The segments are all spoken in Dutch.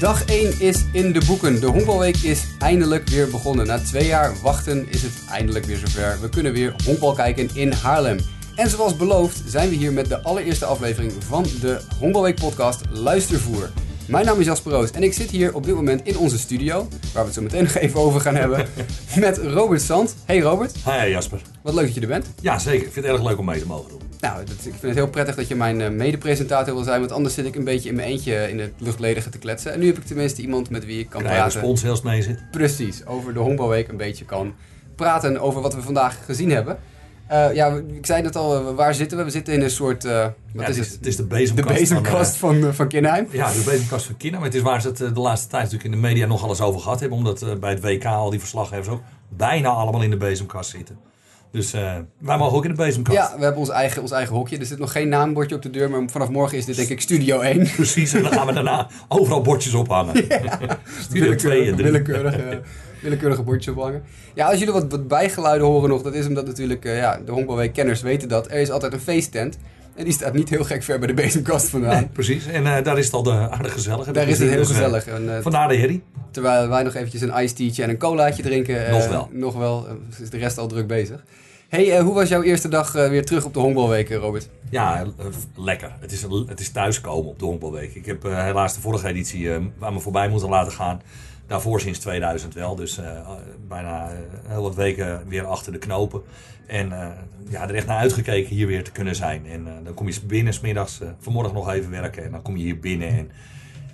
Dag 1 is in de boeken. De honkbalweek is eindelijk weer begonnen. Na twee jaar wachten is het eindelijk weer zover. We kunnen weer honkbal kijken in Haarlem. En zoals beloofd zijn we hier met de allereerste aflevering van de Honkbalweek podcast Luistervoer. Mijn naam is Jasper Roos en ik zit hier op dit moment in onze studio, waar we het zo meteen nog even over gaan hebben, met Robert Sand. Hey Robert. Hi Jasper. Wat leuk dat je er bent. Ja, zeker. Ik vind het erg leuk om mee te mogen doen. Nou, dat, ik vind het heel prettig dat je mijn uh, mede-presentator wil zijn, want anders zit ik een beetje in mijn eentje in het luchtledige te kletsen. En nu heb ik tenminste iemand met wie ik kan Krijg praten. respons als mee zit. Precies, over de Honkbalweek een beetje kan praten over wat we vandaag gezien hebben. Uh, ja, ik zei net al, waar zitten we? We zitten in een soort, uh, wat ja, is het? het? Het is de bezemkast, De bezemkast van, uh, van, van Kinheim. Ja, de bezemkast van Kinheim. Het is waar ze het de laatste tijd natuurlijk in de media nog alles over gehad hebben. Omdat bij het WK al die verslaggevers ook bijna allemaal in de bezemkast zitten. Dus wij mogen ook in de bezemkast. Ja, we hebben ons eigen, ons eigen hokje. Er zit nog geen naambordje op de deur, maar vanaf morgen is dit denk ik Studio 1. Precies, en dan gaan we daarna overal bordjes ophangen. Ja. Studio 2 en 3. Willekeurige, willekeurige bordjes ophangen. Ja, als jullie wat, wat bijgeluiden horen nog, dat is omdat natuurlijk, uh, ja, de Honkbalweek kenners weten dat. Er is altijd een feesttent. En die staat niet heel gek ver bij de bezemkast vandaan. Nee, precies, en uh, daar is het al de aardig gezellig. Daar is het heel gezellig. En, uh, vandaar de herrie. Terwijl wij nog eventjes een iced tea'tje en een colaatje drinken. nog wel. Nog wel, is de rest al druk bezig. Hey, hoe was jouw eerste dag weer terug op de honkbalweek, Robert? Ja, lekker. Het is, het is thuiskomen op de honkbalweek. Ik heb helaas de vorige editie aan me voorbij moeten laten gaan. Daarvoor sinds 2000 wel, dus bijna heel wat weken weer achter de knopen. En ja, er echt naar uitgekeken hier weer te kunnen zijn. En dan kom je binnen smiddags, vanmorgen nog even werken en dan kom je hier binnen. En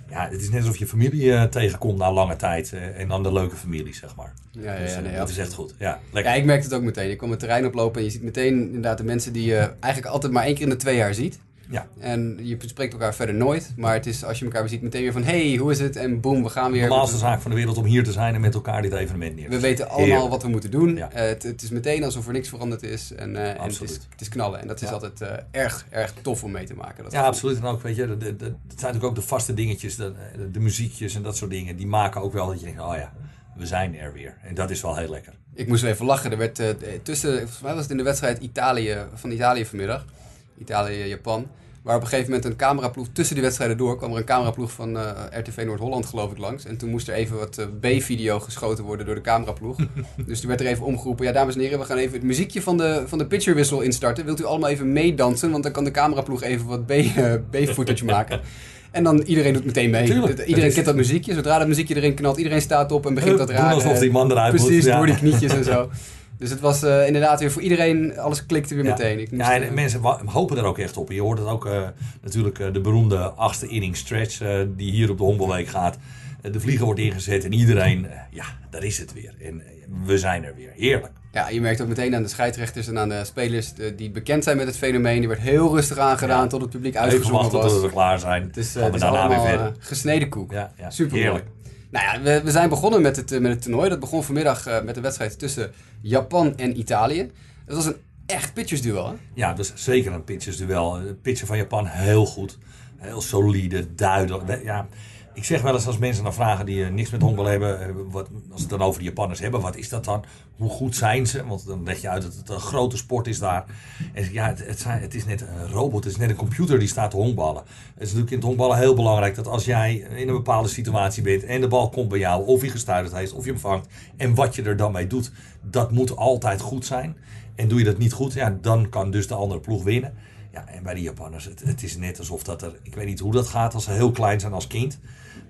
ja, het is net alsof je familie tegenkomt na lange tijd. en dan de leuke familie, zeg maar. Ja, ja, dus, ja nee, dat is echt goed. Ja, lekker. ja, ik merkte het ook meteen. Ik kom het terrein oplopen en je ziet meteen inderdaad de mensen die je eigenlijk altijd maar één keer in de twee jaar ziet. Ja. En je spreekt elkaar verder nooit. Maar het is als je elkaar ziet meteen weer van... hey, hoe is het? En boem, we gaan weer... De normaalste zaak van de wereld om hier te zijn en met elkaar dit evenement neer te We weten allemaal Heerlijk. wat we moeten doen. Ja. Uh, het, het, is meteen alsof er niks veranderd is. En, uh, en het, is, het is knallen. En dat is Ja. altijd uh, erg, erg tof om mee te maken. Dat Ja, absoluut. En ook, weet je, de- het zijn natuurlijk ook de vaste dingetjes, de, de, muziekjes en dat soort dingen. Die maken ook wel dat je denkt, oh ja, we zijn er weer. En dat is wel heel lekker. Ik moest wel even lachen. Er werd uh, tussen, volgens mij was het in de wedstrijd Italië, van Italië vanmiddag. Italië-Japan. Waar op een gegeven moment een cameraploeg tussen die wedstrijden door kwam er een cameraploeg van uh, RTV Noord-Holland geloof ik langs. En toen moest er even wat uh, B-video geschoten worden door de cameraploeg. dus toen werd er even omgeroepen, ja dames en heren, we gaan even het muziekje van de, van de pitcherwissel instarten. Wilt u allemaal even meedansen, want dan kan de cameraploeg even wat uh, B-footage maken. En dan iedereen doet meteen mee. Tuurlijk. Iedereen is... kent dat muziekje. Zodra dat muziekje erin knalt, iedereen staat op en begint dat raar. alsof die man eruit Precies, moet. Ja. door die knietjes en zo. Dus het was uh, inderdaad weer voor iedereen, alles klikte weer ja. meteen. Ik moest, ja, en mensen hopen er ook echt op. Je hoort het ook uh, natuurlijk de beroemde achtste inning stretch die hier op de Honkbalweek gaat. de vlieger wordt ingezet en iedereen, ja, daar is het weer. En we zijn er weer. Heerlijk. Ja, je merkt ook meteen aan de scheidsrechters en aan de spelers die bekend zijn met het fenomeen. Die werd heel rustig aangedaan ja. tot het publiek uitgezongen was. tot we klaar zijn. Het is, het is allemaal weer verder. gesneden koek. Ja, ja. Super Heerlijk. Nou ja, we, zijn begonnen met het, met het toernooi. Dat begon vanmiddag uh, met de wedstrijd tussen Japan en Italië. Dat was een echt pitchersduel, hè? Ja, dat is zeker een pitchersduel. Het pitcher van Japan heel goed. Heel solide, duidelijk. Ja, ik zeg wel eens als mensen dan vragen die uh, niks met honkbal hebben, uh, wat, als ze het dan over de Japanners hebben, wat is dat dan? Hoe goed zijn ze? Want dan leg je uit dat het een grote sport is daar. En ja, het, het, zijn, het is net een robot, het is net een computer die staat te honkballen. Het is natuurlijk in het honkballen heel belangrijk dat als jij in een bepaalde situatie bent en de bal komt bij jou, of je gestuiterd heeft, of je hem vangt, en wat je er dan mee doet, dat moet altijd goed zijn. En doe je dat niet goed, ja, dan kan dus de andere ploeg winnen. Ja, en bij de Japanners, het, het is net alsof dat er, ik weet niet hoe dat gaat als ze heel klein zijn als kind.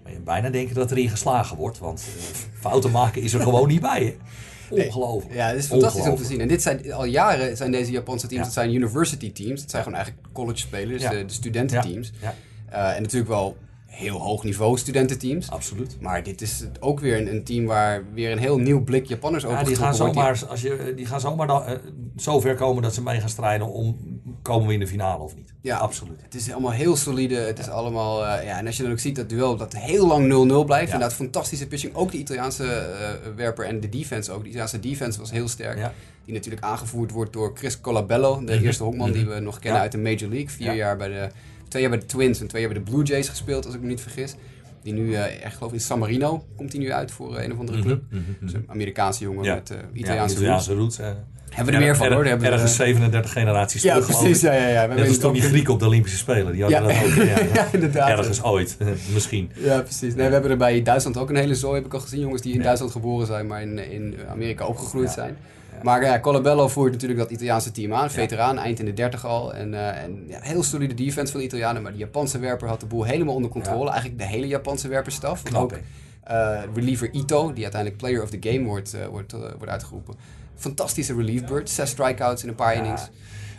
Maar je bijna denken dat erin geslagen wordt. Want uh, fouten maken is er gewoon niet bij. Hè? Ongelooflijk. Nee, ja, het is fantastisch om te zien. En dit zijn al jaren zijn deze Japanse teams, ja. dat zijn university teams. Dat zijn gewoon eigenlijk college spelers, ja. de, de, studententeams. Ja. Uh, en natuurlijk wel heel hoog niveau studententeams. Absoluut. Maar dit is ook weer een, een team waar weer een heel nieuw blik Japanners over ja, die gaan zomaar, als je, die gaan zomaar dan, uh, zo ver komen dat ze mee gaan strijden om komen we in de finale of niet. Ja, absoluut. Het is allemaal heel solide. Het is allemaal, uh, ja, en als je dan ook ziet dat duel dat heel lang 0-0 blijft. Ja. Inderdaad, fantastische pitching. Ook de Italiaanse uh, werper en de defense ook. De Italiaanse defense was heel sterk. Ja. Die natuurlijk aangevoerd wordt door Chris Colabello, de -hmm. eerste honkman die we nog kennen uit de Major League. Vier jaar bij de, twee jaar bij de Twins en twee jaar bij de Blue Jays gespeeld, als ik me niet vergis. Die nu, uh, echt geloof in San Marino, komt hij nu uit voor een of andere club. Mm -hmm, dus een Amerikaanse jongen ja. met Italiaanse, ja, Italiaanse roots. hebben we er meer van hoor. Er, ergens 37 generaties Ja, precies. Ja, ja, ja. We Net als Grieken op de Olympische Spelen. Die hadden ja. dat ook. Ja, ja, inderdaad. Ergens ooit, misschien. Ja, precies. Nee, we hebben er bij Duitsland ook een hele zooi, heb ik al gezien. Jongens die in Duitsland geboren zijn, maar in, in Amerika opgegroeid zijn. Maar ja, Colabello voert natuurlijk dat Italiaanse team aan. Veteraan, eind in de 30 al. En, uh, en ja, heel solide defense van de Italianen. Maar de Japanse werper had de boel helemaal onder controle. Eigenlijk de hele Japanse werperstaf. Knap, ook uh, reliever Ito, die uiteindelijk player of the game wordt, wordt, wordt uitgeroepen. Fantastische relief bird. Zes strikeouts in een paar innings.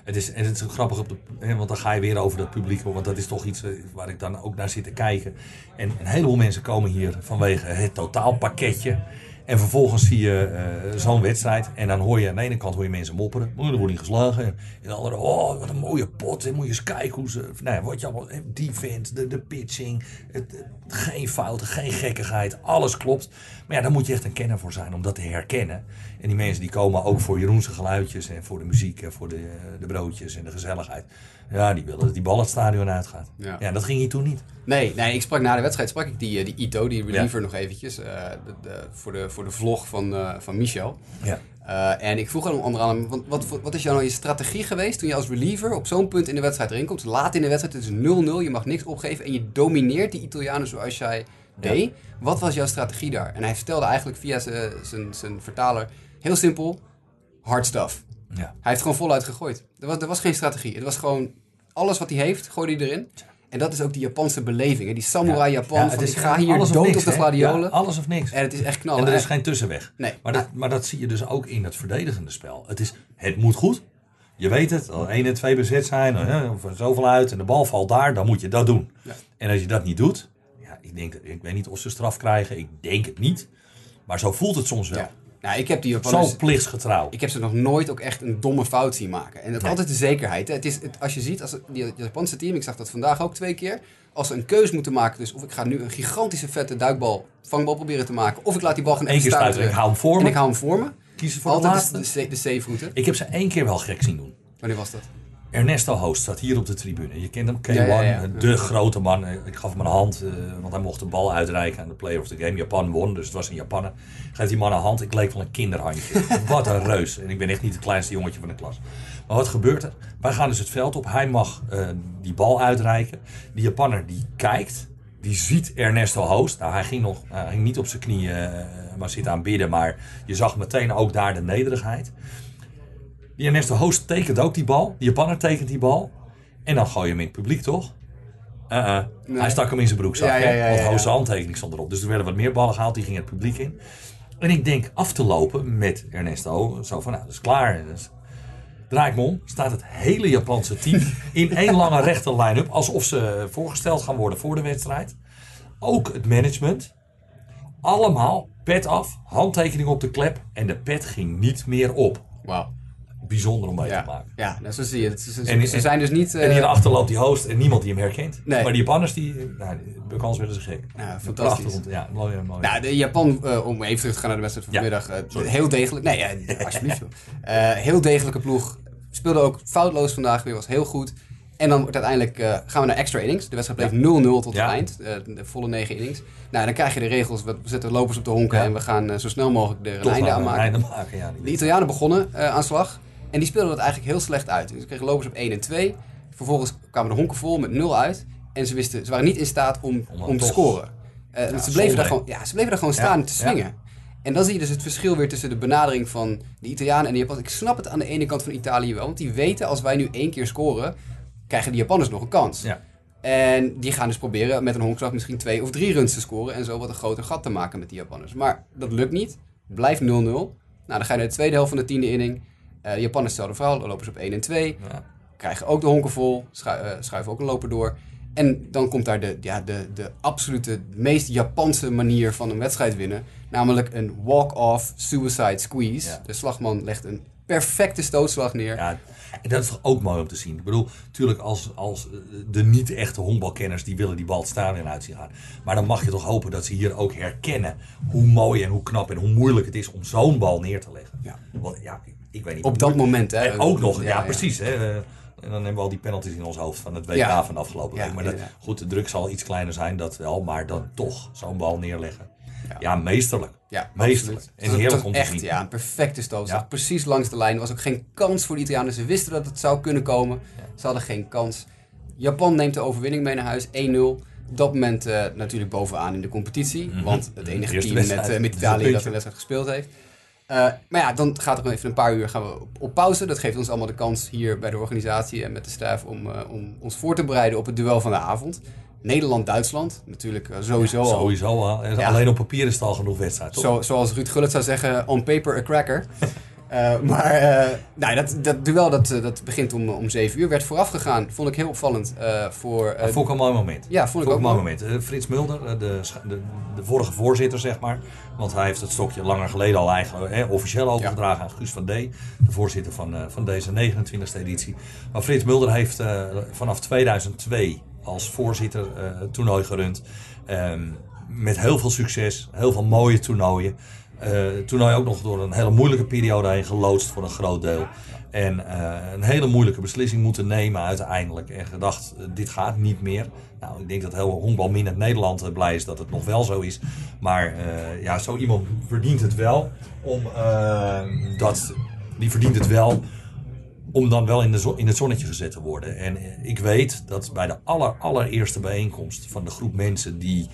Het is, en het is grappig, op de, hè, want dan ga je weer over dat publiek, want dat is toch iets waar ik dan ook naar zit te kijken. En een heleboel mensen komen hier vanwege het totaalpakketje. En vervolgens zie je uh, zo'n wedstrijd. En dan hoor je aan de ene kant hoor je mensen mopperen. Oh, er wordt niet geslagen. En de andere, oh, wat een mooie pot. En moet je eens kijken hoe ze. Nou, wat je allemaal. Defense, de, de pitching. Het, het, geen fouten, geen gekkigheid. Alles klopt. Maar ja, daar moet je echt een kenner voor zijn om dat te herkennen. En die mensen die komen ook voor Jeroense geluidjes. En voor de muziek. En voor de, de broodjes en de gezelligheid. Ja, die willen dat die bal het stadion uitgaat. Ja. ja, dat ging hier toen niet. Nee, nee, ik sprak na de wedstrijd sprak ik die, die Ito, die reliever, ja. nog eventjes. Uh, de, de, voor, de, voor de vlog van, uh, van Michel. Ja. Uh, en ik vroeg hem onder andere, wat, wat, wat is jouw nou je strategie geweest toen je als reliever op zo'n punt in de wedstrijd erin komt? Laat in de wedstrijd, het is 0-0, je mag niks opgeven en je domineert die Italianen zoals jij deed. Ja. Wat was jouw strategie daar? En hij vertelde eigenlijk via zijn vertaler, heel simpel, hard stuff. Ja. Hij heeft gewoon voluit gegooid. Er was, er was geen strategie. Het was gewoon alles wat hij heeft, gooide hij erin. En dat is ook die Japanse beleving. Hè? Die samurai Japan. Ja, van, ik ga hier dood niks, op de gladiolen. Ja, alles of niks. En het is echt knallen. En er is geen tussenweg. Nee. Maar, dat, maar dat zie je dus ook in het verdedigende spel. Het, is, het moet goed. Je weet het. Als 1 en 2 bezet zijn. Of zoveel uit. En de bal valt daar. Dan moet je dat doen. Ja. En als je dat niet doet. Ja, ik, denk, ik weet niet of ze straf krijgen. Ik denk het niet. Maar zo voelt het soms wel. Ja. Nou, ik heb die Japanners, Zo plichtsgetrouw. Ik heb ze nog nooit ook echt een domme fout zien maken. En dat is Nee. altijd de zekerheid. Hè. Het is, het, als je ziet, als het, die Japanse team, ik zag dat vandaag ook twee keer. Als ze een keus moeten maken, dus of ik ga nu een gigantische vette duikbal, vangbal proberen te maken. Of ik laat die bal gewoon Eén keer staan. stuiten. Ik hou hem voor En me. ik hou hem voor me. Kies voor de Altijd de, de, de safe route. Ik heb ze één keer wel gek zien doen. Wanneer was dat? Ernesto Hoost staat hier op de tribune. Je kent hem, K1, Ja, ja, ja. de grote man. Ik gaf hem een hand, eh, want hij mocht de bal uitreiken aan de player of the game. Japan won, dus het was een Japaner. Geef die man een hand, ik leek wel een kinderhandje. wat een reus. En ik ben echt niet het kleinste jongetje van de klas. Maar wat gebeurt er? Wij gaan dus het veld op. Hij mag eh, die bal uitreiken. Die Japanner die kijkt, die ziet Ernesto Hoost. Nou, hij ging, nog, hij ging niet op zijn knieën, eh, maar zit aan bidden. Maar je zag meteen ook daar de nederigheid. Die Ernesto Hoost tekent ook die bal. Die Japanner tekent die bal. En dan gooi je hem in het publiek, toch? Uh-uh. Nee. Hij stak hem in zijn broekzak. Ja, ja, hè? ja, Want ja. handtekening stond erop. Dus er werden wat meer ballen gehaald. Die gingen het publiek in. En ik denk af te lopen met Ernesto. Zo van, nou, dat is klaar. Dus draai ik me om. Staat het hele Japanse team in één lange rechte line-up. Alsof ze voorgesteld gaan worden voor de wedstrijd. Ook het management. Allemaal pet af. Handtekening op de klep. En de pet ging niet meer op. Wauw. Bijzonder om mee te Ja, maken. ja nou, zo zie je het. Ze, En- ze en- zijn dus niet... En eh, hierachter loopt die host en niemand die hem herkent. Nee. Maar die Japanners, die, nou, bij kans werden ze gek. Ja, fantastisch. Prachtig te- Ja, mooi, mooi. Nou, de Japan, eh, om even terug te gaan naar de wedstrijd van vanmiddag. eh, heel degelijk. Nee, ja, alsjeblieft. Eh, heel degelijke ploeg. Speelde ook foutloos vandaag weer, was heel goed. En dan wordt uiteindelijk, eh, gaan we naar extra innings. De wedstrijd bleef 0-0 tot Ja. het eind. eh, de volle 9 innings. Nou, dan krijg je de regels. We zetten lopers op de honken Ja. en we gaan eh, zo snel mogelijk er een Toch einde wel aan maken. einde maken. Ja, De Italianen begonnen eh, aan slag. En die speelden dat eigenlijk heel slecht uit. Dus ze kregen lopers op 1 en 2. Vervolgens kwamen de honken vol met 0 uit. En ze, wisten, ze waren niet in staat om, Om te scoren. Eh, want ze, bleven daar gewoon, ja, ze bleven daar gewoon Ja, staan te ja. swingen. En dan zie je dus het verschil weer tussen de benadering van de Italianen en de Japanners. Ik snap het aan de ene kant van Italië wel. Want die weten als wij nu één keer scoren, krijgen de Japanners nog een kans. Ja. En die gaan dus proberen met een honkslag misschien twee of drie runs te scoren. En zo wat een groter gat te maken met die Japanners. Maar dat lukt niet. Blijft 0-0. Nou, dan ga je naar de tweede helft van de tiende inning. Eh de Japanners hetzelfde verhaal. Dan lopen ze op 1 en 2. Ja. Krijgen ook de honken vol. Schu eh, schuiven ook een loper door. En dan komt daar de, ja, de, de absolute meest Japanse manier van een wedstrijd winnen. Namelijk een walk-off suicide squeeze. Ja. De slagman legt een perfecte stootslag neer. Ja, en dat is toch ook mooi om te zien. Ik bedoel, natuurlijk als, als eh, de niet-echte honkbalkenners... die willen die bal het stadion uit zien gaan. Maar dan mag je toch hopen dat ze hier ook herkennen... hoe mooi en hoe knap en hoe moeilijk het is om zo'n bal neer te leggen. Ja. Want ja, ik, ik weet niet... Op dat moment, hè. En ook nog, ja, precies. Hè, En dan hebben we al die penalties in ons hoofd van het WK Ja. van de afgelopen week. Maar dat, goed, de druk zal iets kleiner zijn, dat wel. Maar dan toch zo'n bal neerleggen. Ja. Meesterlijk. Ja, Meesterlijk. En heerlijk om te echt, zien. Ja, een perfecte stootslag. Precies langs de lijn. Er was ook geen kans voor de Italianen. Ze wisten dat het zou kunnen komen. Ze hadden geen kans. Japan neemt de overwinning mee naar huis. 1-0. Op dat moment eh, natuurlijk bovenaan in de competitie. Mhm. Want het enige team met, eh, met Italië dat een wedstrijd gespeeld heeft. Eh, maar ja, dan gaat er even een paar uur gaan we op, op pauze. Dat geeft ons allemaal de kans hier bij de organisatie en met de staf om, eh, om ons voor te bereiden op het duel van de avond. Nederland-Duitsland. Natuurlijk eh, sowieso al. Sowieso al. En Ja. Alleen op papier is het al genoeg wedstrijd, toch? Zo, zoals Ruud Gullit zou zeggen, on paper a cracker. Eh, maar eh, nou, dat, dat duel dat, eh, dat begint om, om 7 uur. Werd vooraf gegaan, vond ik heel opvallend. eh, voor, Dat vond ik een mooi moment. ja, vond ik Vond ook ik een mooi moment. Frits Mulder, de, de, de vorige voorzitter, zeg maar. Want hij heeft het stokje langer geleden al eigenlijk hè, officieel overgedragen aan Guus van D. De voorzitter van, van deze 29e editie. Maar Frits Mulder heeft vanaf 2002 als voorzitter het toernooi gerund. Ehm, met heel veel succes, heel veel mooie toernooien. Eh, het toernooi ook nog door een hele moeilijke periode heen geloodst voor een groot deel. En eh, een hele moeilijke beslissing moeten nemen uiteindelijk. En gedacht, eh, dit gaat niet meer. Nou, ik denk dat heel honkbalminnend Nederland eh, blij is dat het nog wel zo is. Maar ja, zo iemand verdient het wel. Om, dat, die verdient het wel om dan wel in, de in het zonnetje gezet te worden. En ik weet dat bij de aller, allereerste bijeenkomst van de groep mensen die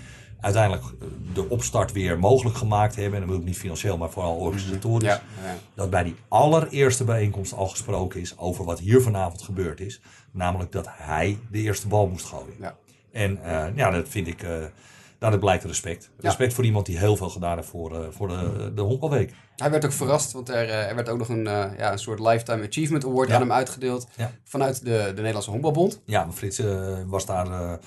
uiteindelijk eh, de opstart weer mogelijk gemaakt hebben, en dan bedoel ik niet financieel, maar vooral organisatorisch, Ja, ja. dat bij die allereerste bijeenkomst al gesproken is over wat hier vanavond gebeurd is. Namelijk dat hij de eerste bal moest gooien. Ja. En eh, ja, dat vind ik, eh nou, dat blijkt respect. Ja. Respect voor iemand die heel veel gedaan heeft voor, voor de, de honkbalweek. Hij werd ook verrast, want er, er werd ook nog een, ja, een soort Lifetime Achievement Award Ja. aan hem uitgedeeld. Vanuit de, de Nederlandse Honkbalbond. Ja, maar Frits eh, was daar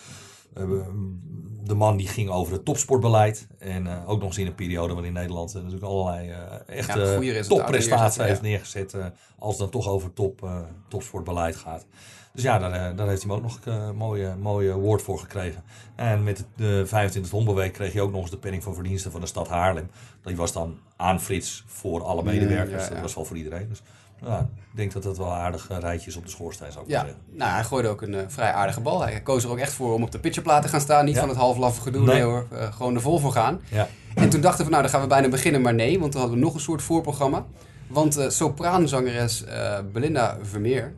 de man die ging over het topsportbeleid. En eh, ook nog eens in een periode waarin Nederland eh, natuurlijk allerlei eh echt Ja, eh, goede resultaten topprestaties heeft neergezet. eh, als het dan toch over top, eh, topsportbeleid gaat. Dus ja, daar, eh, daar heeft hij hem ook nog een eh, mooie, mooie award voor gekregen. En met de 25 Hombelweek kreeg hij ook nog eens de penning van verdiensten van de stad Haarlem. Die was dan aan Frits voor alle medewerkers. ja, ja. Dat was wel voor iedereen. Dus ja, ik denk dat dat wel aardig eh, rijtjes op de schoorsteen zou kunnen Ja, zeggen. nou, hij gooide ook een eh, vrij aardige bal. Hij koos er ook echt voor om op de pitcherplaat te gaan staan. Niet Ja. van het halflaffe gedoe, Nee. nee, hoor. Eh, gewoon er vol voor gaan. Ja. En toen dachten we, nou, dan gaan we bijna beginnen, maar nee. Want toen hadden we nog een soort voorprogramma. Want sopraanzangeres Belinda Vermeer,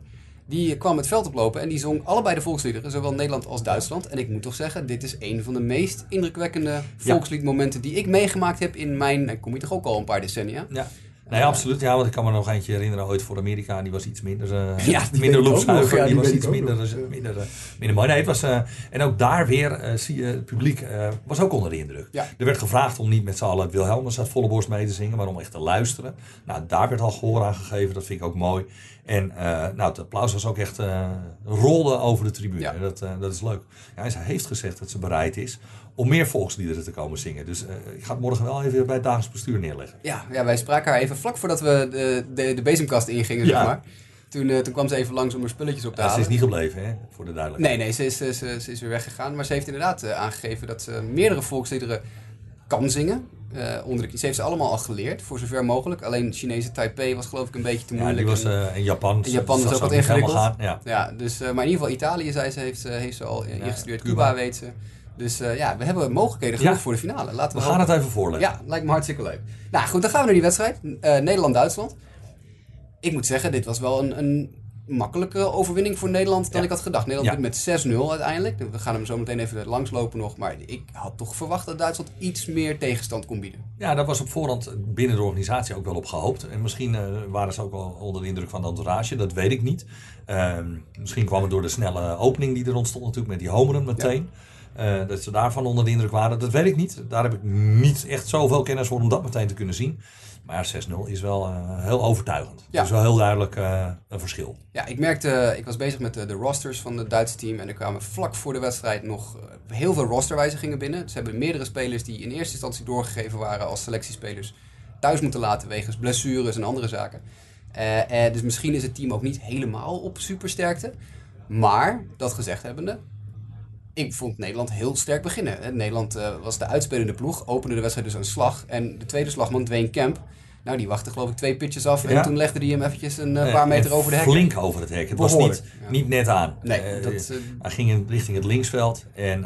die kwam het veld oplopen en die zong allebei de volksliederen, zowel Nederland als Duitsland. En ik moet toch zeggen, dit is een van de meest indrukwekkende volksliedmomenten die ik meegemaakt heb in mijn, ik kom hier toch ook al een paar decennia. Ja. Nee, absoluut. Ja, want ik kan me nog eentje herinneren ooit voor Amerika. Die was iets minder, eh Ja, die minder loopzuiver. Ja, die die was iets minder, nog. dus, minder, eh, minder mooi. Nee, het was, eh, en ook daar weer eh, zie je, het publiek eh, was ook onder de indruk. Ja. Er werd gevraagd om niet met z'n allen Wilhelmus uit volle borst mee te zingen, maar om echt te luisteren. Nou, daar werd al gehoor aan gegeven. Dat vind ik ook mooi. En eh, nou, het applaus was ook echt eh, rolde over de tribune. Ja. Dat, eh, dat is leuk. Ja, en zij heeft gezegd dat ze bereid is om meer volksliederen te komen zingen. Dus eh, ik ga het morgen wel even bij het dagelijks bestuur neerleggen. Ja, ja, wij spraken haar even vlak voordat we de, de, de bezemkast ingingen, zeg Ja. maar. Toen, eh, toen kwam ze even langs om haar spulletjes op te Ja, ze halen. is niet gebleven, hè, voor de duidelijkheid. Nee, nee, ze is, ze, ze, is weer weggegaan. Maar ze heeft inderdaad eh, aangegeven dat ze meerdere volksliederen kan zingen. Eh, onder de, ze heeft ze allemaal al geleerd, voor zover mogelijk. Alleen Chinese Taipei was geloof ik een beetje te Ja, moeilijk. die was En- eh, in Japan. In Japan was zag ook wat ingewikkeld. gaan. Ja. ja, dus, eh, maar in ieder geval Italië, zei ze, heeft, ze- heeft ze al eh, Ja, ingestudeerd. Cuba. Cuba. weet ze. Dus eh, ja, we hebben mogelijkheden genoeg Ja. voor de finale. Laten We we, gaan het even voorleggen. Ja, lijkt me hartstikke leuk. Nou goed, dan gaan we naar die wedstrijd. Eh, Nederland-Duitsland. Ik moet zeggen, dit was wel een, een makkelijke overwinning voor Nederland dan Ja. ik had gedacht. Nederland Ja. wint met 6-0 uiteindelijk. We gaan hem zo meteen even langslopen nog. Maar ik had toch verwacht dat Duitsland iets meer tegenstand kon bieden. Ja, daar was op voorhand binnen de organisatie ook wel op gehoopt. En misschien eh, waren ze ook wel onder de indruk van de entourage, dat weet ik niet. Ehm, misschien kwam het door de snelle opening die er ontstond natuurlijk met die homeren meteen. Eh, dat ze daarvan onder de indruk waren, dat weet ik niet. Daar heb ik niet echt zoveel kennis voor om dat meteen te kunnen zien. Maar 6-0 is wel eh, heel overtuigend. Ja. Dat is wel heel duidelijk eh, een verschil. Ja, ik merkte, ik was bezig met de, de rosters van het Duitse team. En er kwamen vlak voor de wedstrijd nog heel veel rosterwijzigingen binnen. Ze hebben meerdere spelers die in eerste instantie doorgegeven waren als selectiespelers thuis moeten laten wegens blessures en andere zaken. Dus misschien is het team ook niet helemaal op supersterkte. Maar, dat gezegd hebbende, ik vond Nederland heel sterk beginnen. Nederland eh, was de uitspelende ploeg, opende de wedstrijd dus een slag. En de tweede slagman, Dwayne Kemp, Nou, die wachtte geloof ik twee pitches af. En Ja. toen legde hij hem eventjes een eh, paar meter over de hek. Flink over het hek. Het was niet, ja. niet net aan. Nee, Eh, dat, hij ging in, richting het linksveld. En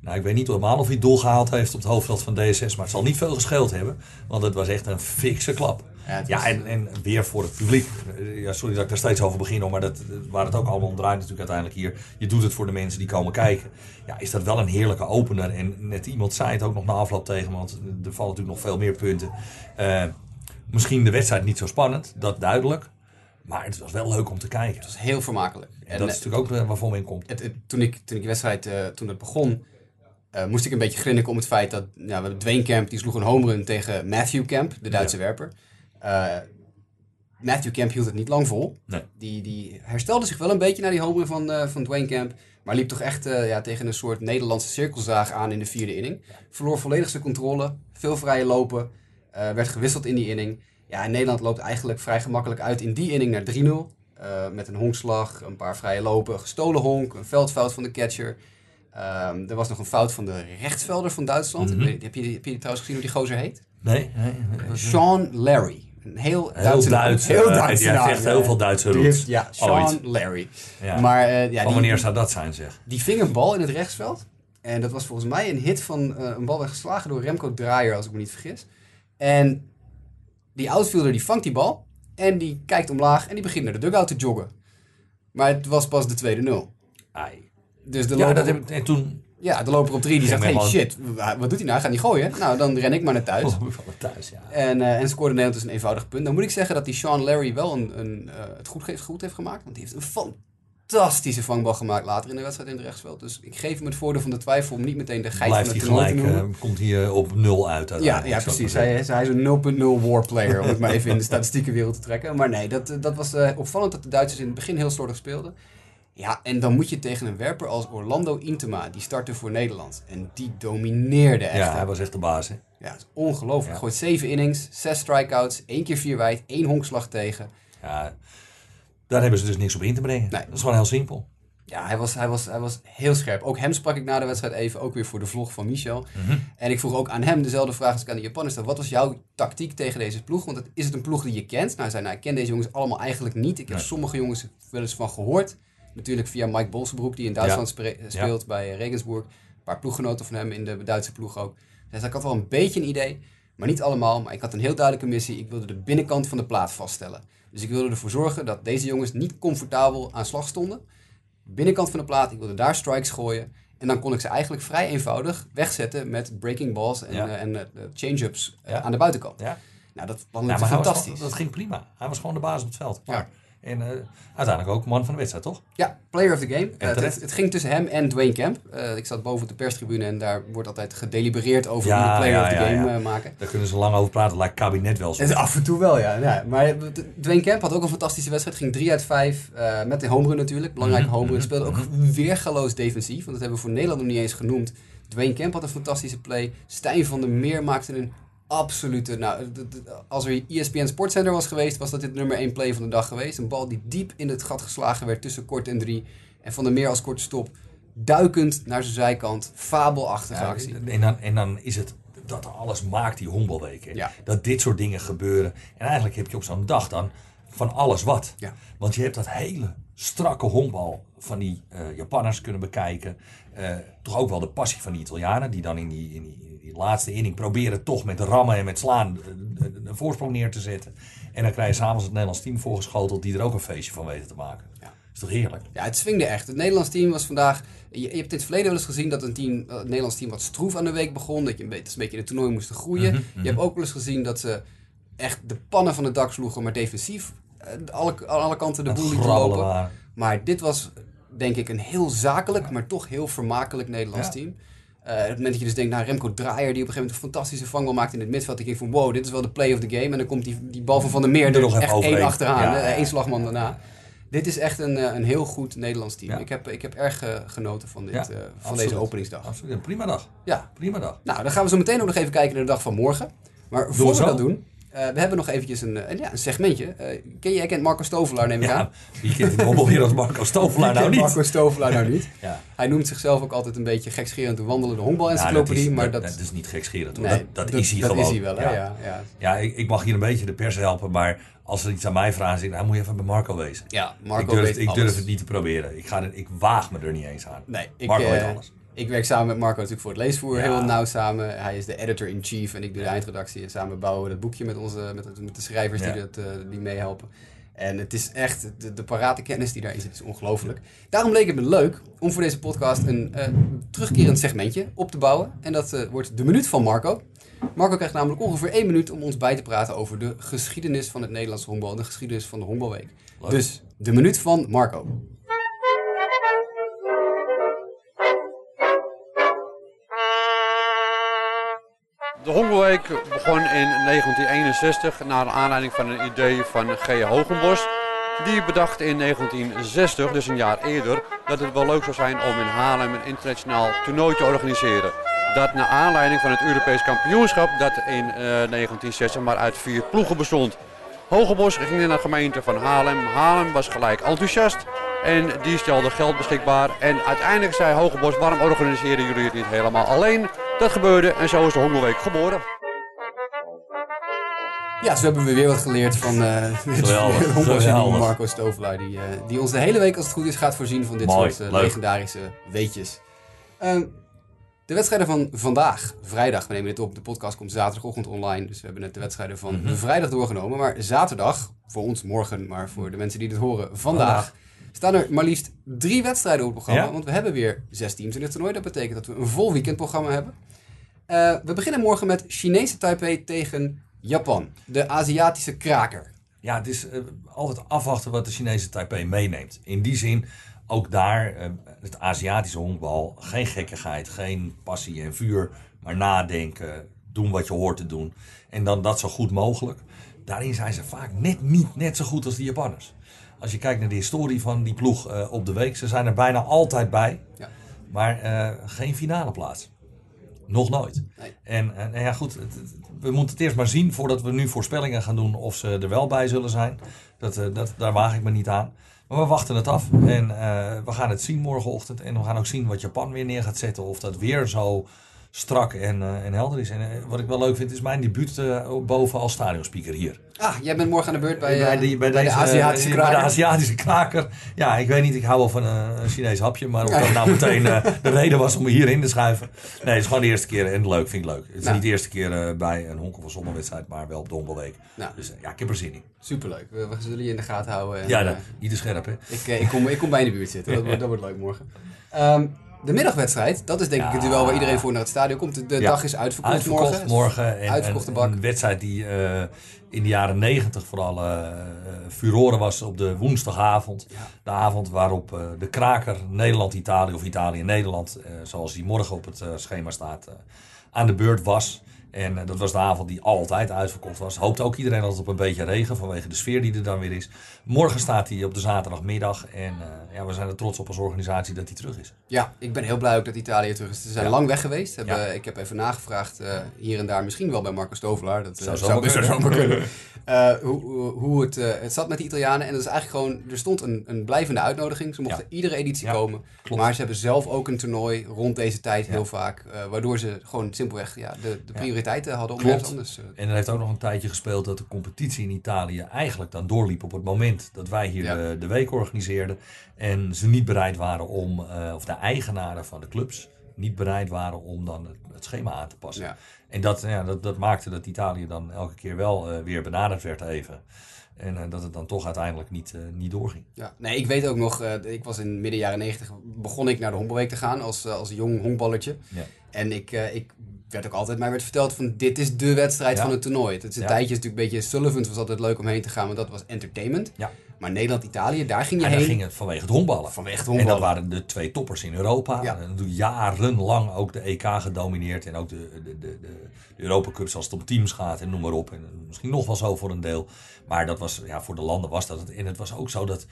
nou, ik weet niet helemaal of hij het doel gehaald heeft op het hoofdveld van DSS. Maar het zal niet veel gescheeld hebben. Want het was echt een fikse klap. Ja, en, en weer voor het publiek. Ja, sorry dat ik daar steeds over begin, hoor, maar dat, waar het ook allemaal om draait natuurlijk uiteindelijk hier. Je doet het voor de mensen die komen kijken. Ja, is dat wel een heerlijke opener. En net iemand zei het ook nog na afloop tegen me, want er vallen natuurlijk nog veel meer punten. Eh, misschien de wedstrijd niet zo spannend, dat duidelijk. Maar het was wel leuk om te kijken. Het was heel vermakelijk. En dat is natuurlijk ook eh, waarvoor men komt. het, het- toen, ik, toen ik die wedstrijd, eh, toen het begon, moest ik een beetje grinniken om het feit dat ja, we hebben Dwayne Camp, die sloeg een home run tegen Matthew Camp, de Duitse werper. Eh, Matthew Camp hield het niet lang vol. Nee. Die, die herstelde zich wel een beetje na die home run van, eh, van Dwayne Camp. Maar liep toch echt eh, ja, tegen een soort Nederlandse cirkelzaag aan in de vierde inning. Verloor volledig zijn controle. Veel vrije lopen. werd gewisseld in die inning. Ja, en Nederland loopt eigenlijk vrij gemakkelijk uit in die inning naar 3-0. Eh, met een honkslag, een paar vrije lopen, gestolen honk, een veldfout van de catcher. Ehm, er was nog een fout van de rechtsvelder van Duitsland. Mhm. Je, heb je trouwens gezien hoe die gozer heet? Nee, nee, nee. Sean Larry. Heel, Heel Duitse. Duits. Heel eh, Duitse naam, echt ja. heel veel Duitse roots. heeft- Ja, Sean Ooit. Larry. Ja. Maar eh, ja, Van wanneer zou dat zijn, zeg? die ving een bal in het rechtsveld. En dat was volgens mij een hit van eh, een bal werd geslagen door Remco Draaier, als ik me niet vergis. En die outfielder die vangt die bal. En die kijkt omlaag en die begint naar de dugout te joggen. Maar het was pas de tweede nul. Ai. Dus de Ja, dat heb en toen. Ja, de loper op drie die zegt, hey shit, wa- wat doet hij nou? Hij gaat niet gooien. Nou, dan ren ik maar naar thuis. Oh, thuis, ja. En, eh, en scoorde Nederland dus een eenvoudig punt. Dan moet ik zeggen dat die Sean Larry wel een, een, eh, het goed, heeft, goed heeft gemaakt. Want die heeft een fantastische vangbal gemaakt later in de wedstrijd in het rechtsveld. Dus ik geef hem het voordeel van de twijfel om niet meteen de geit Blijft van hij het toernooi te gelijk, noemen. eh, komt hij op nul uit. ja, ja, precies. Hij, hij is een 0.0 warplayer, om het maar even in de statistieke wereld te trekken. Maar nee, dat, dat was opvallend dat de Duitsers in het begin heel slordig speelden. Ja, en dan moet je tegen een werper als Orlando Intema, die startte voor Nederland. En die domineerde echt. Ja, hij was echt de baas. Hè? Ja, het is ongelooflijk. Ja. Gooit zeven innings, zes strikeouts, één keer vier wijd, één honkslag tegen. Ja, daar hebben ze dus niks op in te brengen. Nee. Dat is gewoon heel simpel. Ja, hij was, hij, was, hij was heel scherp. Ook hem sprak ik na de wedstrijd even, ook weer voor de vlog van Michel. Mhm. En ik vroeg ook aan hem dezelfde vraag als ik aan de Japanners stel. Wat was jouw tactiek tegen deze ploeg? Want het, is het een ploeg die je kent? Nou, hij zei, nou, ik ken deze jongens allemaal eigenlijk niet. Ik heb Nee. sommige jongens wel eens van gehoord. Natuurlijk via Mike Bolsenbroek, die in Duitsland Ja. speelt bij eh, Regensburg. Een paar ploeggenoten van hem in de Duitse ploeg ook. Zei, ik had wel een beetje een idee, maar niet allemaal. Maar ik had een heel duidelijke missie. Ik wilde de binnenkant van de plaat vaststellen. Dus ik wilde ervoor zorgen dat deze jongens niet comfortabel aan slag stonden. Binnenkant van de plaat, ik wilde daar strikes gooien. En dan kon ik ze eigenlijk vrij eenvoudig wegzetten met breaking balls en, Ja. eh, en eh, change-ups Ja. aan de buitenkant. Nou, dat was Ja, fantastisch. dat ging prima. Hij was gewoon de baas op het veld. Ja. En eh, uiteindelijk ook man van de wedstrijd, toch? Ja, player of the game. Eh, het, ging tussen hem en Dwayne Camp. Eh, ik zat boven op de perstribune en daar wordt altijd gedelibereerd over Ja, wie de player ja, of the ja, game maken. Daar kunnen ze lang over praten. Lijkt kabinet wel zo. Af en toe wel, ja. ja maar Dwayne Camp had ook een fantastische wedstrijd. Ging 3 uit 5. eh, met een home run natuurlijk. Belangrijke Mhm, home run. mhm, Speelde ook weergaloos defensief. Want dat hebben we voor Nederland nog niet eens genoemd. Dwayne Camp had een fantastische play. Stijn van der Meer maakte een absolute... Nou, als er ESPN Sportcenter was geweest, was dat dit nummer 1 play van de dag geweest. Een bal die diep in het gat geslagen werd tussen kort en drie. En van der Meer als korte stop. Duikend naar zijn zijkant. Fabelachtige Ja, actie. en, dan, en dan is het dat alles maakt die honkbalweek. Ja. Dat dit soort dingen gebeuren. En eigenlijk heb je op zo'n dag dan van alles wat. Ja. Want je hebt dat hele strakke honkbal van die eh, Japanners kunnen bekijken. Eh, toch ook wel de passie van die Italianen. Die dan in die, in die, in die laatste inning proberen toch met rammen en met slaan eh, een, een voorsprong neer te zetten. En dan krijg je s'avonds het Nederlands team voorgeschoteld die er ook een feestje van weten te maken. Ja. Is toch heerlijk? Ja, het swingde echt. Het Nederlands team was vandaag... Je, je hebt in het verleden wel eens gezien dat een team, het Nederlands team wat stroef aan de week begon. Dat je een beetje, een beetje in het toernooi moesten groeien. Mhm, Je hebt ook wel eens gezien dat ze echt de pannen van het dak sloegen, maar defensief alle, aan alle kanten de boel lieten lopen. waren. Maar dit was denk ik een heel zakelijk, maar toch heel vermakelijk Nederlands team. Eh, op het moment dat je dus denkt, nou Remco Draaier die op een gegeven moment een fantastische vangbal maakt in het middenveld. Ik denk van wow, dit is wel de play of the game. En dan komt die, die bal van Van der Meer Er nog echt één achteraan. Ja, één slagman daarna. Dit is echt een, eh, een heel goed Nederlands team. Ja. Ik, heb, ik heb erg eh, genoten van, dit, Ja, van absoluut. deze openingsdag. Absoluut. Een prima dag. Ja, Prima dag. nou dan gaan we zo meteen ook nog even kijken naar de dag van morgen. Maar voor we dat doen, Eh, we hebben nog eventjes een, eh, een, ja, een segmentje. Eh, ken je, jij kent Marco Stovelaar, neem ik aan. Wie kent in de honkbalwereld Marco Stovelaar nou niet? Marco Stovelaar nou niet. Ja. Hij noemt zichzelf ook altijd een beetje gekscherend de wandelende Ja, dat honkbal-encyclopedie. is, maar dat, dat, is niet gekscherend hoor. nee, dat, dat, is hij dat gewoon. is hij wel, hè? Ja, Ja, ja. Ik, ik mag hier een beetje de pers helpen, maar als er iets aan mij vragen, nou moet je even bij Marco wezen. ja Marco ik durf, weet ik alles. durf het niet te proberen. Ik, ga er, ik waag me er niet eens aan. Nee, ik, Marco weet alles. Ik werk samen met Marco natuurlijk voor het leesvoer Ja. heel nauw samen. Hij is de editor-in-chief en ik doe de eindredactie. En samen bouwen we dat boekje met, onze, met, met de schrijvers Ja. die, dat, eh, die meehelpen. En het is echt, de, de parate kennis die daarin zit, is ongelooflijk. Daarom leek het me leuk om voor deze podcast een eh, terugkerend segmentje op te bouwen. En dat eh, wordt de minuut van Marco. Marco krijgt namelijk ongeveer één minuut om ons bij te praten over de geschiedenis van het Nederlandse honkbal en de geschiedenis van de honkbalweek. Dus de minuut van Marco. De Hongerweek begon in 1961 naar aanleiding van een idee van G. Hogenbos. Die bedacht in 1960, dus een jaar eerder, dat het wel leuk zou zijn om in Haarlem een internationaal toernooi te organiseren. Dat naar aanleiding van het Europees kampioenschap dat in eh, 1960 maar uit vier ploegen bestond. Hogebos ging naar de gemeente van Haarlem. Haarlem was gelijk enthousiast en die stelde geld beschikbaar. En uiteindelijk zei Hogebos, waarom organiseren jullie het niet helemaal alleen? Dat gebeurde en zo is de Hongerweek geboren. Ja, zo hebben we weer wat geleerd van eh geweldig. Marco Stovelaar. Die, eh, die ons de hele week, als het goed is, gaat voorzien van dit Mooi, soort eh, legendarische weetjes. Eh, de wedstrijden van vandaag, vrijdag, we nemen dit op. De podcast komt zaterdagochtend online. Dus we hebben net de wedstrijden van Mhm. vrijdag doorgenomen. Maar zaterdag, voor ons morgen, maar voor de mensen die dit horen, vandaag. Staan er maar liefst drie wedstrijden op het programma. Ja. Want we hebben weer zes teams in het toernooi. Dat betekent dat we een vol weekendprogramma hebben. Eh, we beginnen morgen met Chinese Taipei tegen Japan. De Aziatische kraker. Ja, het is eh, altijd afwachten wat de Chinese Taipei meeneemt. In die zin, ook daar, eh, het Aziatische honkbal, geen gekkigheid, geen passie en vuur, maar nadenken, doen wat je hoort te doen. En dan dat zo goed mogelijk. Daarin zijn ze vaak net niet net zo goed als de Japanners. Als je kijkt naar de historie van die ploeg eh, op de week, ze zijn er bijna altijd bij, Ja. maar eh, geen finale plaats. Nog nooit. Nee. En, en nou ja, goed, het- het- we moeten het eerst maar zien voordat we nu voorspellingen gaan doen of ze er wel bij zullen zijn. Dat, eh, dat, daar waag ik me niet aan. Maar we wachten het af en we gaan het zien morgenochtend. En we gaan ook zien wat Japan weer neer gaat zetten. Of dat weer zo strak en, eh, en helder is. En eh, wat ik wel leuk vind is mijn debuut eh, boven als stadionspeaker hier. Ah, jij bent morgen aan de beurt bij, Bij, die- bij bij deze, de Aziatische kraker. Bij de Aziatische kraker. Ja, ik weet niet, ik hou wel van een Chinees hapje. Maar of dat nou meteen de reden was om me hierin te schuiven. Nee, het is gewoon de eerste keer en leuk, vind ik leuk. Het is Nou. niet de eerste keer bij een honk of een zonderwedstrijd, maar wel op. Nou. Dus ja, ik heb er zin in. Superleuk. We, we zullen je in de gaten houden. En, Ja, dat, niet te scherp hè. ik, ik, kom, ik kom bij in de buurt zitten. Dat, wordt- dat wordt leuk morgen. Ehm, de middagwedstrijd, dat is denk ik het duel waar iedereen voor naar het stadion komt. De, dag is uitverkocht, Uitverkocht morgen. morgen. En, Uitverkochte en- bak. Een wedstrijd die eh, in de jaren negentig vooral eh furoren was op de woensdagavond. De avond waarop de kraker Nederland-Italië of Italië-Nederland, zoals die morgen op het schema staat, aan de beurt was. En eh, dat was de avond die altijd uitverkocht was. Hoopte ook iedereen altijd op een beetje regen vanwege de sfeer die er dan weer is. Morgen staat hij op de zaterdagmiddag. En eh, ja, we zijn er trots op als organisatie dat hij terug is. Ja, ik ben heel blij ook dat Italië terug is. Ze zijn Ja. lang weg geweest. Hebben, Ja. Ik heb even nagevraagd, eh, hier en daar, misschien wel bij Marco Stovelaar. Dat eh, Zou zou, zomaar zou kunnen. zomaar kunnen. Eh, hoe, hoe- het, eh, het zat met de Italianen. En dat is eigenlijk gewoon, er stond een, een blijvende uitnodiging. Ze mochten Ja. iedere editie Ja, komen. klopt. Maar ze hebben zelf ook een toernooi rond deze tijd Ja. heel vaak. eh, waardoor ze gewoon simpelweg ja, de, de prioriteiten hadden om Klopt. ergens anders. En er heeft ook nog een tijdje gespeeld dat de competitie in Italië eigenlijk dan doorliep op het moment dat wij hier de, de week organiseerden. En ze niet bereid waren om, of de eigenaren van de clubs, niet bereid waren om dan het, het schema aan te passen. ja. En dat, ja, dat, dat maakte dat Italië dan elke keer wel eh, weer benaderd werd even. En eh, dat het dan toch uiteindelijk niet, eh, niet doorging. Ja, nee, ik weet ook nog, ik was in midden jaren negentig, begon ik naar de honkbalweek te gaan als, als jong honkballetje. Ja. En ik, ik werd ook altijd, mij werd verteld van dit is de wedstrijd Ja. van het toernooi. Het is een tijdje natuurlijk een beetje, Sullivan was altijd leuk om heen te gaan, want dat was entertainment. Ja. Maar Nederland-Italië, daar ging je En dan heen ging het vanwege het honkballen. vanwege het En dat honkballen. waren de twee toppers in Europa. Ja. En toen jarenlang ook de EK gedomineerd. En ook de, de, de, de, Europa Cups als het om teams gaat en noem maar op. En misschien nog wel zo voor een deel. Maar dat was, ja, voor de landen was dat het. En het was ook zo dat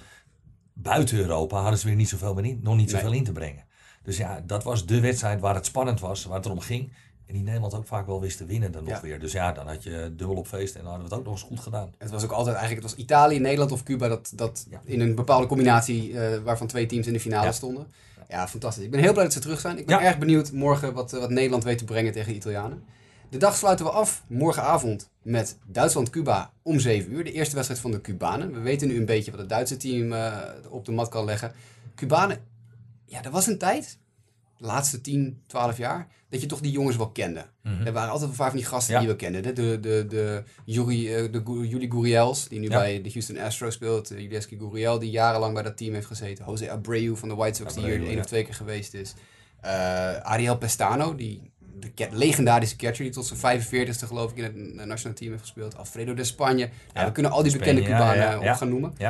buiten Europa hadden ze weer niet zoveel meer in, nog niet Nee. zoveel in te brengen. Dus ja, dat was de wedstrijd waar het spannend was, waar het erom ging. En die Nederland ook vaak wel wist te winnen dan nog Ja. weer. Dus ja, dan had je dubbel op feest en dan hadden we het ook nog eens goed gedaan. Het was ook altijd eigenlijk, het was Italië, Nederland of Cuba dat, dat Ja. in een bepaalde combinatie eh, waarvan twee teams in de finale Ja. stonden. Ja, fantastisch. Ik ben heel blij dat ze terug zijn. Ik ben erg benieuwd morgen wat, eh, wat Nederland weet te brengen tegen de Italianen. De dag sluiten we af morgenavond met Duitsland-Cuba om 7 uur. De eerste wedstrijd van de Cubanen. We weten nu een beetje wat het Duitse team eh, op de mat kan leggen. Cubanen, ja, er was een tijd, de laatste 10, 12 jaar, dat je toch die jongens wel kende. Er waren altijd wel vaak van die gasten Ja. die we kenden. De, de, de, Yuri, eh, de Gu- Yuli Gurriels, die nu Ja. bij de Houston Astros speelt. Uh, Julieski Gurriel, die jarenlang bij dat team heeft gezeten. Jose Abreu van de White Sox, die hier één ja. of twee keer geweest is. Eh, Ariel Pestano, die de legendarische catcher die tot zijn 45ste geloof ik in het eh, nationale team heeft gespeeld. Alfredo de Spanje. We kunnen al die bekende Cubanen op gaan noemen. Eh,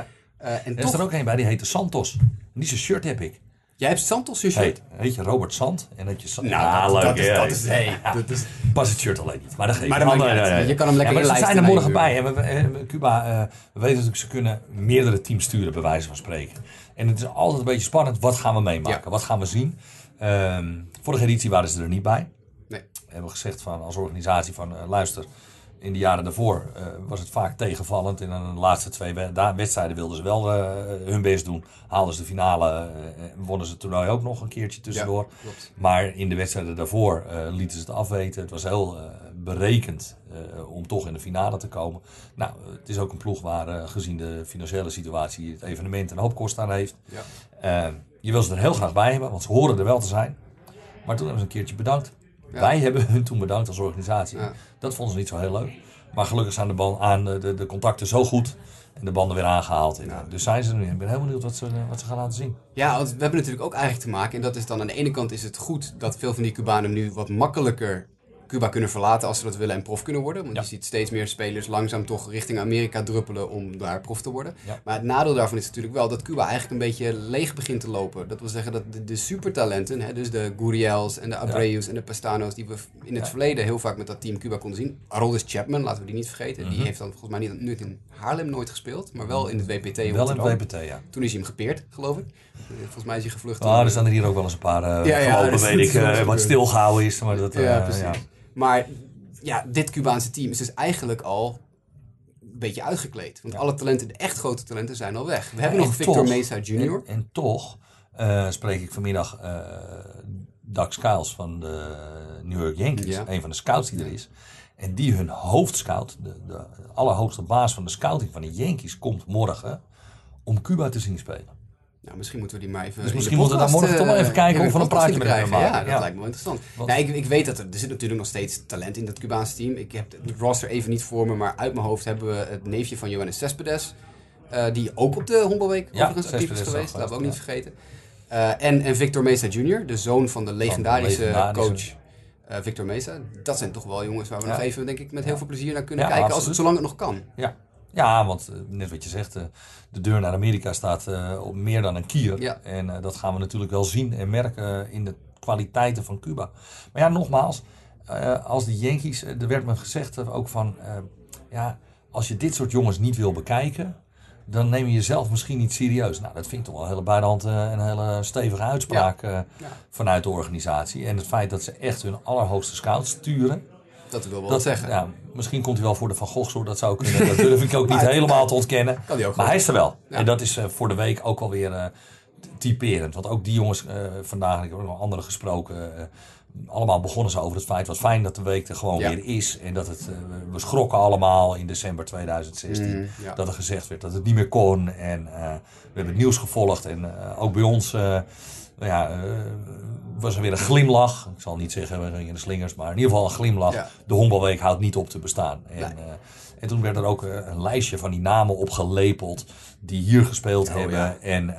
en Er is toch, er ook een bij, die heette Santos. Die zijn shirt heb ik. Jij hebt shirt. Heet, heet je Robert Sant. En dat je Nou, dat, leuk, dat, is, dat is, hey, dat is Pas het shirt alleen niet. Maar dat geeft Maar dat. Je kan hem lekker ja, maar zijn er morgen je bij. En we, Cuba, eh, we weten natuurlijk, ze kunnen meerdere teams sturen, bij wijze van spreken. En het is altijd een beetje spannend. Wat gaan we meemaken? Ja. Wat gaan we zien? Ehm, vorige editie waren ze er niet bij. Nee. We hebben gezegd van, als organisatie van, eh, luister, in de jaren daarvoor eh, was het vaak tegenvallend. En dan de laatste twee wedstrijden wilden ze wel eh, hun best doen. Haalden ze de finale, eh, wonnen ze het toernooi ook nog een keertje tussendoor. Ja. Maar in de wedstrijden daarvoor lieten ze het afweten. Het was heel berekend om toch in de finale te komen. Nou, het is ook een ploeg waar gezien de financiële situatie het evenement een hoop kost aan heeft. Ja. Je wil ze er heel graag bij hebben, want ze horen er wel te zijn. Maar toen hebben ze een keertje bedankt. Ja. Wij hebben hun toen bedankt als organisatie. Ja. Dat vonden ze niet zo heel leuk. Maar gelukkig zijn de, ban aan, de, de, de contacten zo goed en de banden weer aangehaald. Eh, Dus zijn ze er nu. Ik ben heel benieuwd wat ze, eh, wat ze gaan laten zien. Ja, want we hebben natuurlijk ook eigenlijk te maken. En dat is dan aan de ene kant is het goed dat veel van die Cubanen nu wat makkelijker Cuba kunnen verlaten als ze dat willen en prof kunnen worden. Want Ja. je ziet steeds meer spelers langzaam toch richting Amerika druppelen om daar prof te worden. Ja. Maar het nadeel daarvan is natuurlijk wel dat Cuba eigenlijk een beetje leeg begint te lopen. Dat wil zeggen dat de, de supertalenten, hè, dus de Gurriels en de Abreu's en de Pastano's, die we in het verleden heel vaak met dat team Cuba konden zien. Aroldis Chapman, laten we die niet vergeten. Mhm. Die heeft dan volgens mij niet, niet in Haarlem nooit gespeeld, maar wel in het WPT. Wel in het WPT, ja. Toen is hij hem gepeerd, geloof ik. Eh, Volgens mij is hij gevlucht. Ah, door- er staan er hier ook wel eens een paar uh, Ja, ja, dat is- weet ik, eh, wat stilgehouden is. Maar dat, eh, ja, precies. ja. Maar ja, dit Cubaanse team is dus eigenlijk al een beetje uitgekleed. Want Ja. alle talenten, de echt grote talenten, zijn al weg. We hebben en nog Victor toch- Mesa Jr. En, en toch eh, spreek ik vanmiddag eh Doug Skiles van de New York Yankees, Ja. een van de scouts die er is. En die hun hoofdscout, de, de allerhoogste baas van de scouting van de Yankees, komt morgen om Cuba te zien spelen. Nou, misschien moeten we die maar even. Dus de misschien moeten we daar morgen toch wel eh, even kijken in de of we een praatje met hem krijgen. maken. Ja, dat Ja. lijkt me wel interessant. Want- Nee, ik, ik weet dat er, er zit natuurlijk nog steeds talent in dat Cubaanse team. Ik heb het roster even niet voor me, maar uit mijn hoofd hebben we het neefje van Johannes Cespedes. eh, die ook op de Honkbalweek Ja, overigens actief is geweest. ook Laten we ook niet vergeten. Eh, en, en Victor Mesa Jr., de zoon van de legendarische, legendarische- coach eh, Victor Mesa. Dat zijn toch wel jongens waar we nog even, denk ik, met heel veel plezier naar kunnen kijken. Als het, zolang het nog kan. Ja, ja want eh, net wat je zegt, eh, de deur naar Amerika staat eh, op meer dan een kier. Ja. En dat gaan we natuurlijk wel zien en merken in de kwaliteiten van Cuba. Maar ja, nogmaals, als de Yankees, er werd me gezegd ook van, ja, als je dit soort jongens niet wil bekijken, dan neem je jezelf misschien niet serieus. Nou, dat vind ik toch wel een hele bij de hand een hele stevige uitspraak Ja. vanuit de organisatie. En het feit dat ze echt hun allerhoogste scouts sturen, Dat wil wel dat, zeggen. Ja, misschien komt hij wel voor de Van hoor, dat zou kunnen. Dat durf ik ook niet helemaal te ontkennen. Kan die ook maar hij is er wel. Ja. En dat is eh, voor de week ook alweer eh typerend. Want ook die jongens eh, vandaag, ik heb ook nog andere gesproken. allemaal begonnen ze over het feit, wat fijn dat de week er gewoon Ja. weer is. En dat het, we schrokken allemaal in december 2016. Mm, ja. Dat er gezegd werd dat het niet meer kon. En we hebben het nieuws gevolgd. En ook bij ons nou ja, eh, was er weer een glimlach. Ik zal niet zeggen we gingen in de slingers, maar in ieder geval een glimlach. Ja. De honkbalweek houdt niet op te bestaan. En, Nee. eh, en toen werd er ook eh, een lijstje van die namen opgelepeld die hier gespeeld Oh, hebben. ja. En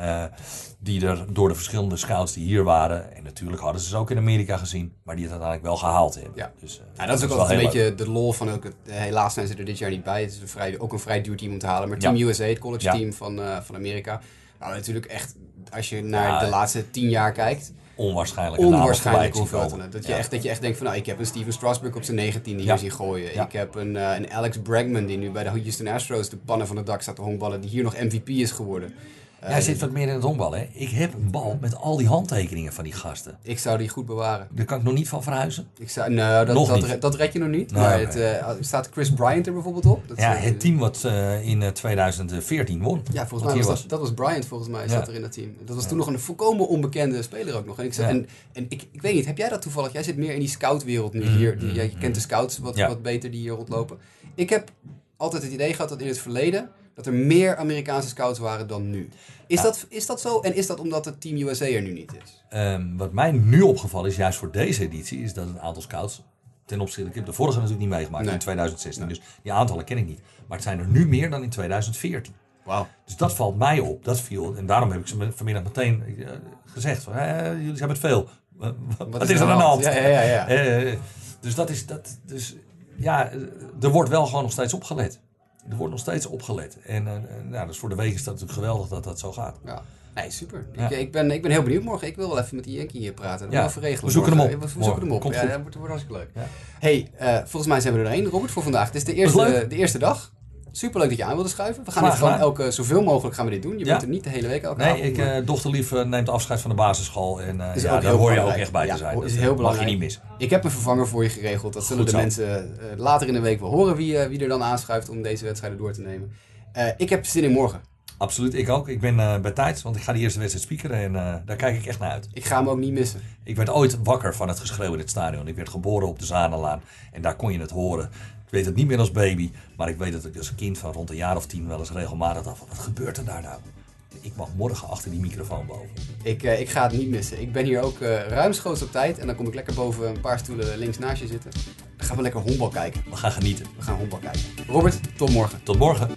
die er door de verschillende scouts die hier waren. En natuurlijk hadden ze ze ook in Amerika gezien, maar die het uiteindelijk wel gehaald hebben. Ja. Dus, Ja, dat is ook wel altijd een leuk. beetje de lol van ook helaas zijn ze er dit jaar niet bij. Het is een vrij, ook een vrij duur team om te halen. Maar Ja. Team USA, het college team van, eh, van Amerika. Nou, natuurlijk echt, als je naar Ja, de laatste tien jaar kijkt, onwaarschijnlijk onwaarschijnlijk hoeveel. Dat je, echt, dat je echt denkt van, nou, ik heb een Steven Strasburg op zijn negentiende hier zien gooien. Ik heb een, eh, een Alex Bregman die nu bij de Houston Astros de pannen van het dak staat te honkballen. Die hier nog MVP is geworden. Jij zit wat meer in het honkbal, hè? Ik heb een bal met al die handtekeningen van die gasten. Ik zou die goed bewaren. Daar kan ik nog niet van verhuizen. Ik zou, nou, dat, Nog dat, niet. dat red je nog niet. Nee, maar het, eh, staat Chris Bryant er bijvoorbeeld op? Dat, Ja, eh, het team wat eh, in eh, 2014 won. Ja, volgens mij was dat, dat was Bryant volgens mij, Ja. zat er in dat team. Dat was toen nog een volkomen onbekende speler ook nog. En, ik, Ja. en, en ik, ik weet niet, heb jij dat toevallig? Jij zit meer in die scoutwereld nu hier. Die, jij kent de scouts wat, Mm, wat beter die hier rondlopen. Ik heb altijd het idee gehad dat in het verleden dat er meer Amerikaanse scouts waren dan nu. Is, Ja. dat, is dat zo? En is dat omdat het Team USA er nu niet is? Ehm, wat mij nu opgevallen is, juist voor deze editie, is dat het aantal scouts ten opzichte. Ik heb de vorige natuurlijk niet meegemaakt Nee. in 2016, dus die aantallen ken ik niet. Maar het zijn er nu meer dan in 2014. Wauw. Dus dat valt mij op. Dat viel. En daarom heb ik ze vanmiddag meteen eh, gezegd: van, jullie hebben het veel. Wat, wat is er aan de hand? Ja, ja, ja. ja. Eh, dus dat is dat. Dus ja, er wordt wel gewoon nog steeds opgelet. Er wordt nog steeds opgelet. En eh, eh, nou, dus voor de week is dat natuurlijk geweldig dat dat zo gaat. Ja. Nee, super. Ja. Ik, ik, ben, ik ben heel benieuwd morgen. Ik wil wel even met die Yankee hier praten. Dat Ja, ja. even regelen. we zoeken hem op. We, we zoeken hem op. Komt Ja, dat wordt, wordt hartstikke leuk. Ja. hey, eh, volgens mij zijn we er één, Robert, voor vandaag. Het is de eerste, de eerste dag. Superleuk dat je aan wilde schuiven. We gaan Graag dit gewoon elke, zoveel mogelijk gaan we dit doen. Je Ja. bent er niet de hele week elke Nee, avond. ik, maar- eh dochterlief eh, neemt afscheid van de basisschool. En eh, Is ja, daar hoor je ook belangrijk. echt bij te zijn. is Dat heel eh, mag je belangrijk. niet missen. ik heb een vervanger voor je geregeld. Dat zullen de mensen later in de week wel horen wie, wie er dan aanschuift om deze wedstrijden door te nemen. Ik heb zin in morgen. Absoluut, ik ook. Ik ben bij tijd, want ik ga de eerste wedstrijd speakeren en daar kijk ik echt naar uit. Ik ga hem ook niet missen. Ik werd ooit wakker van het geschreeuw in het stadion. Ik werd geboren op de Zanelaan en daar kon je het horen. Ik weet het niet meer als baby, maar ik weet dat ik als kind van rond een jaar of tien wel eens regelmatig dacht van, wat gebeurt er daar nou? Ik mag morgen achter die microfoon boven. Ik, eh, ik ga het niet missen. Ik ben hier ook eh ruimschoots op tijd. En dan kom ik lekker boven een paar stoelen links naast je zitten. Dan gaan we lekker honkbal kijken. We gaan genieten. We gaan honkbal kijken. Robert, tot morgen. Tot morgen.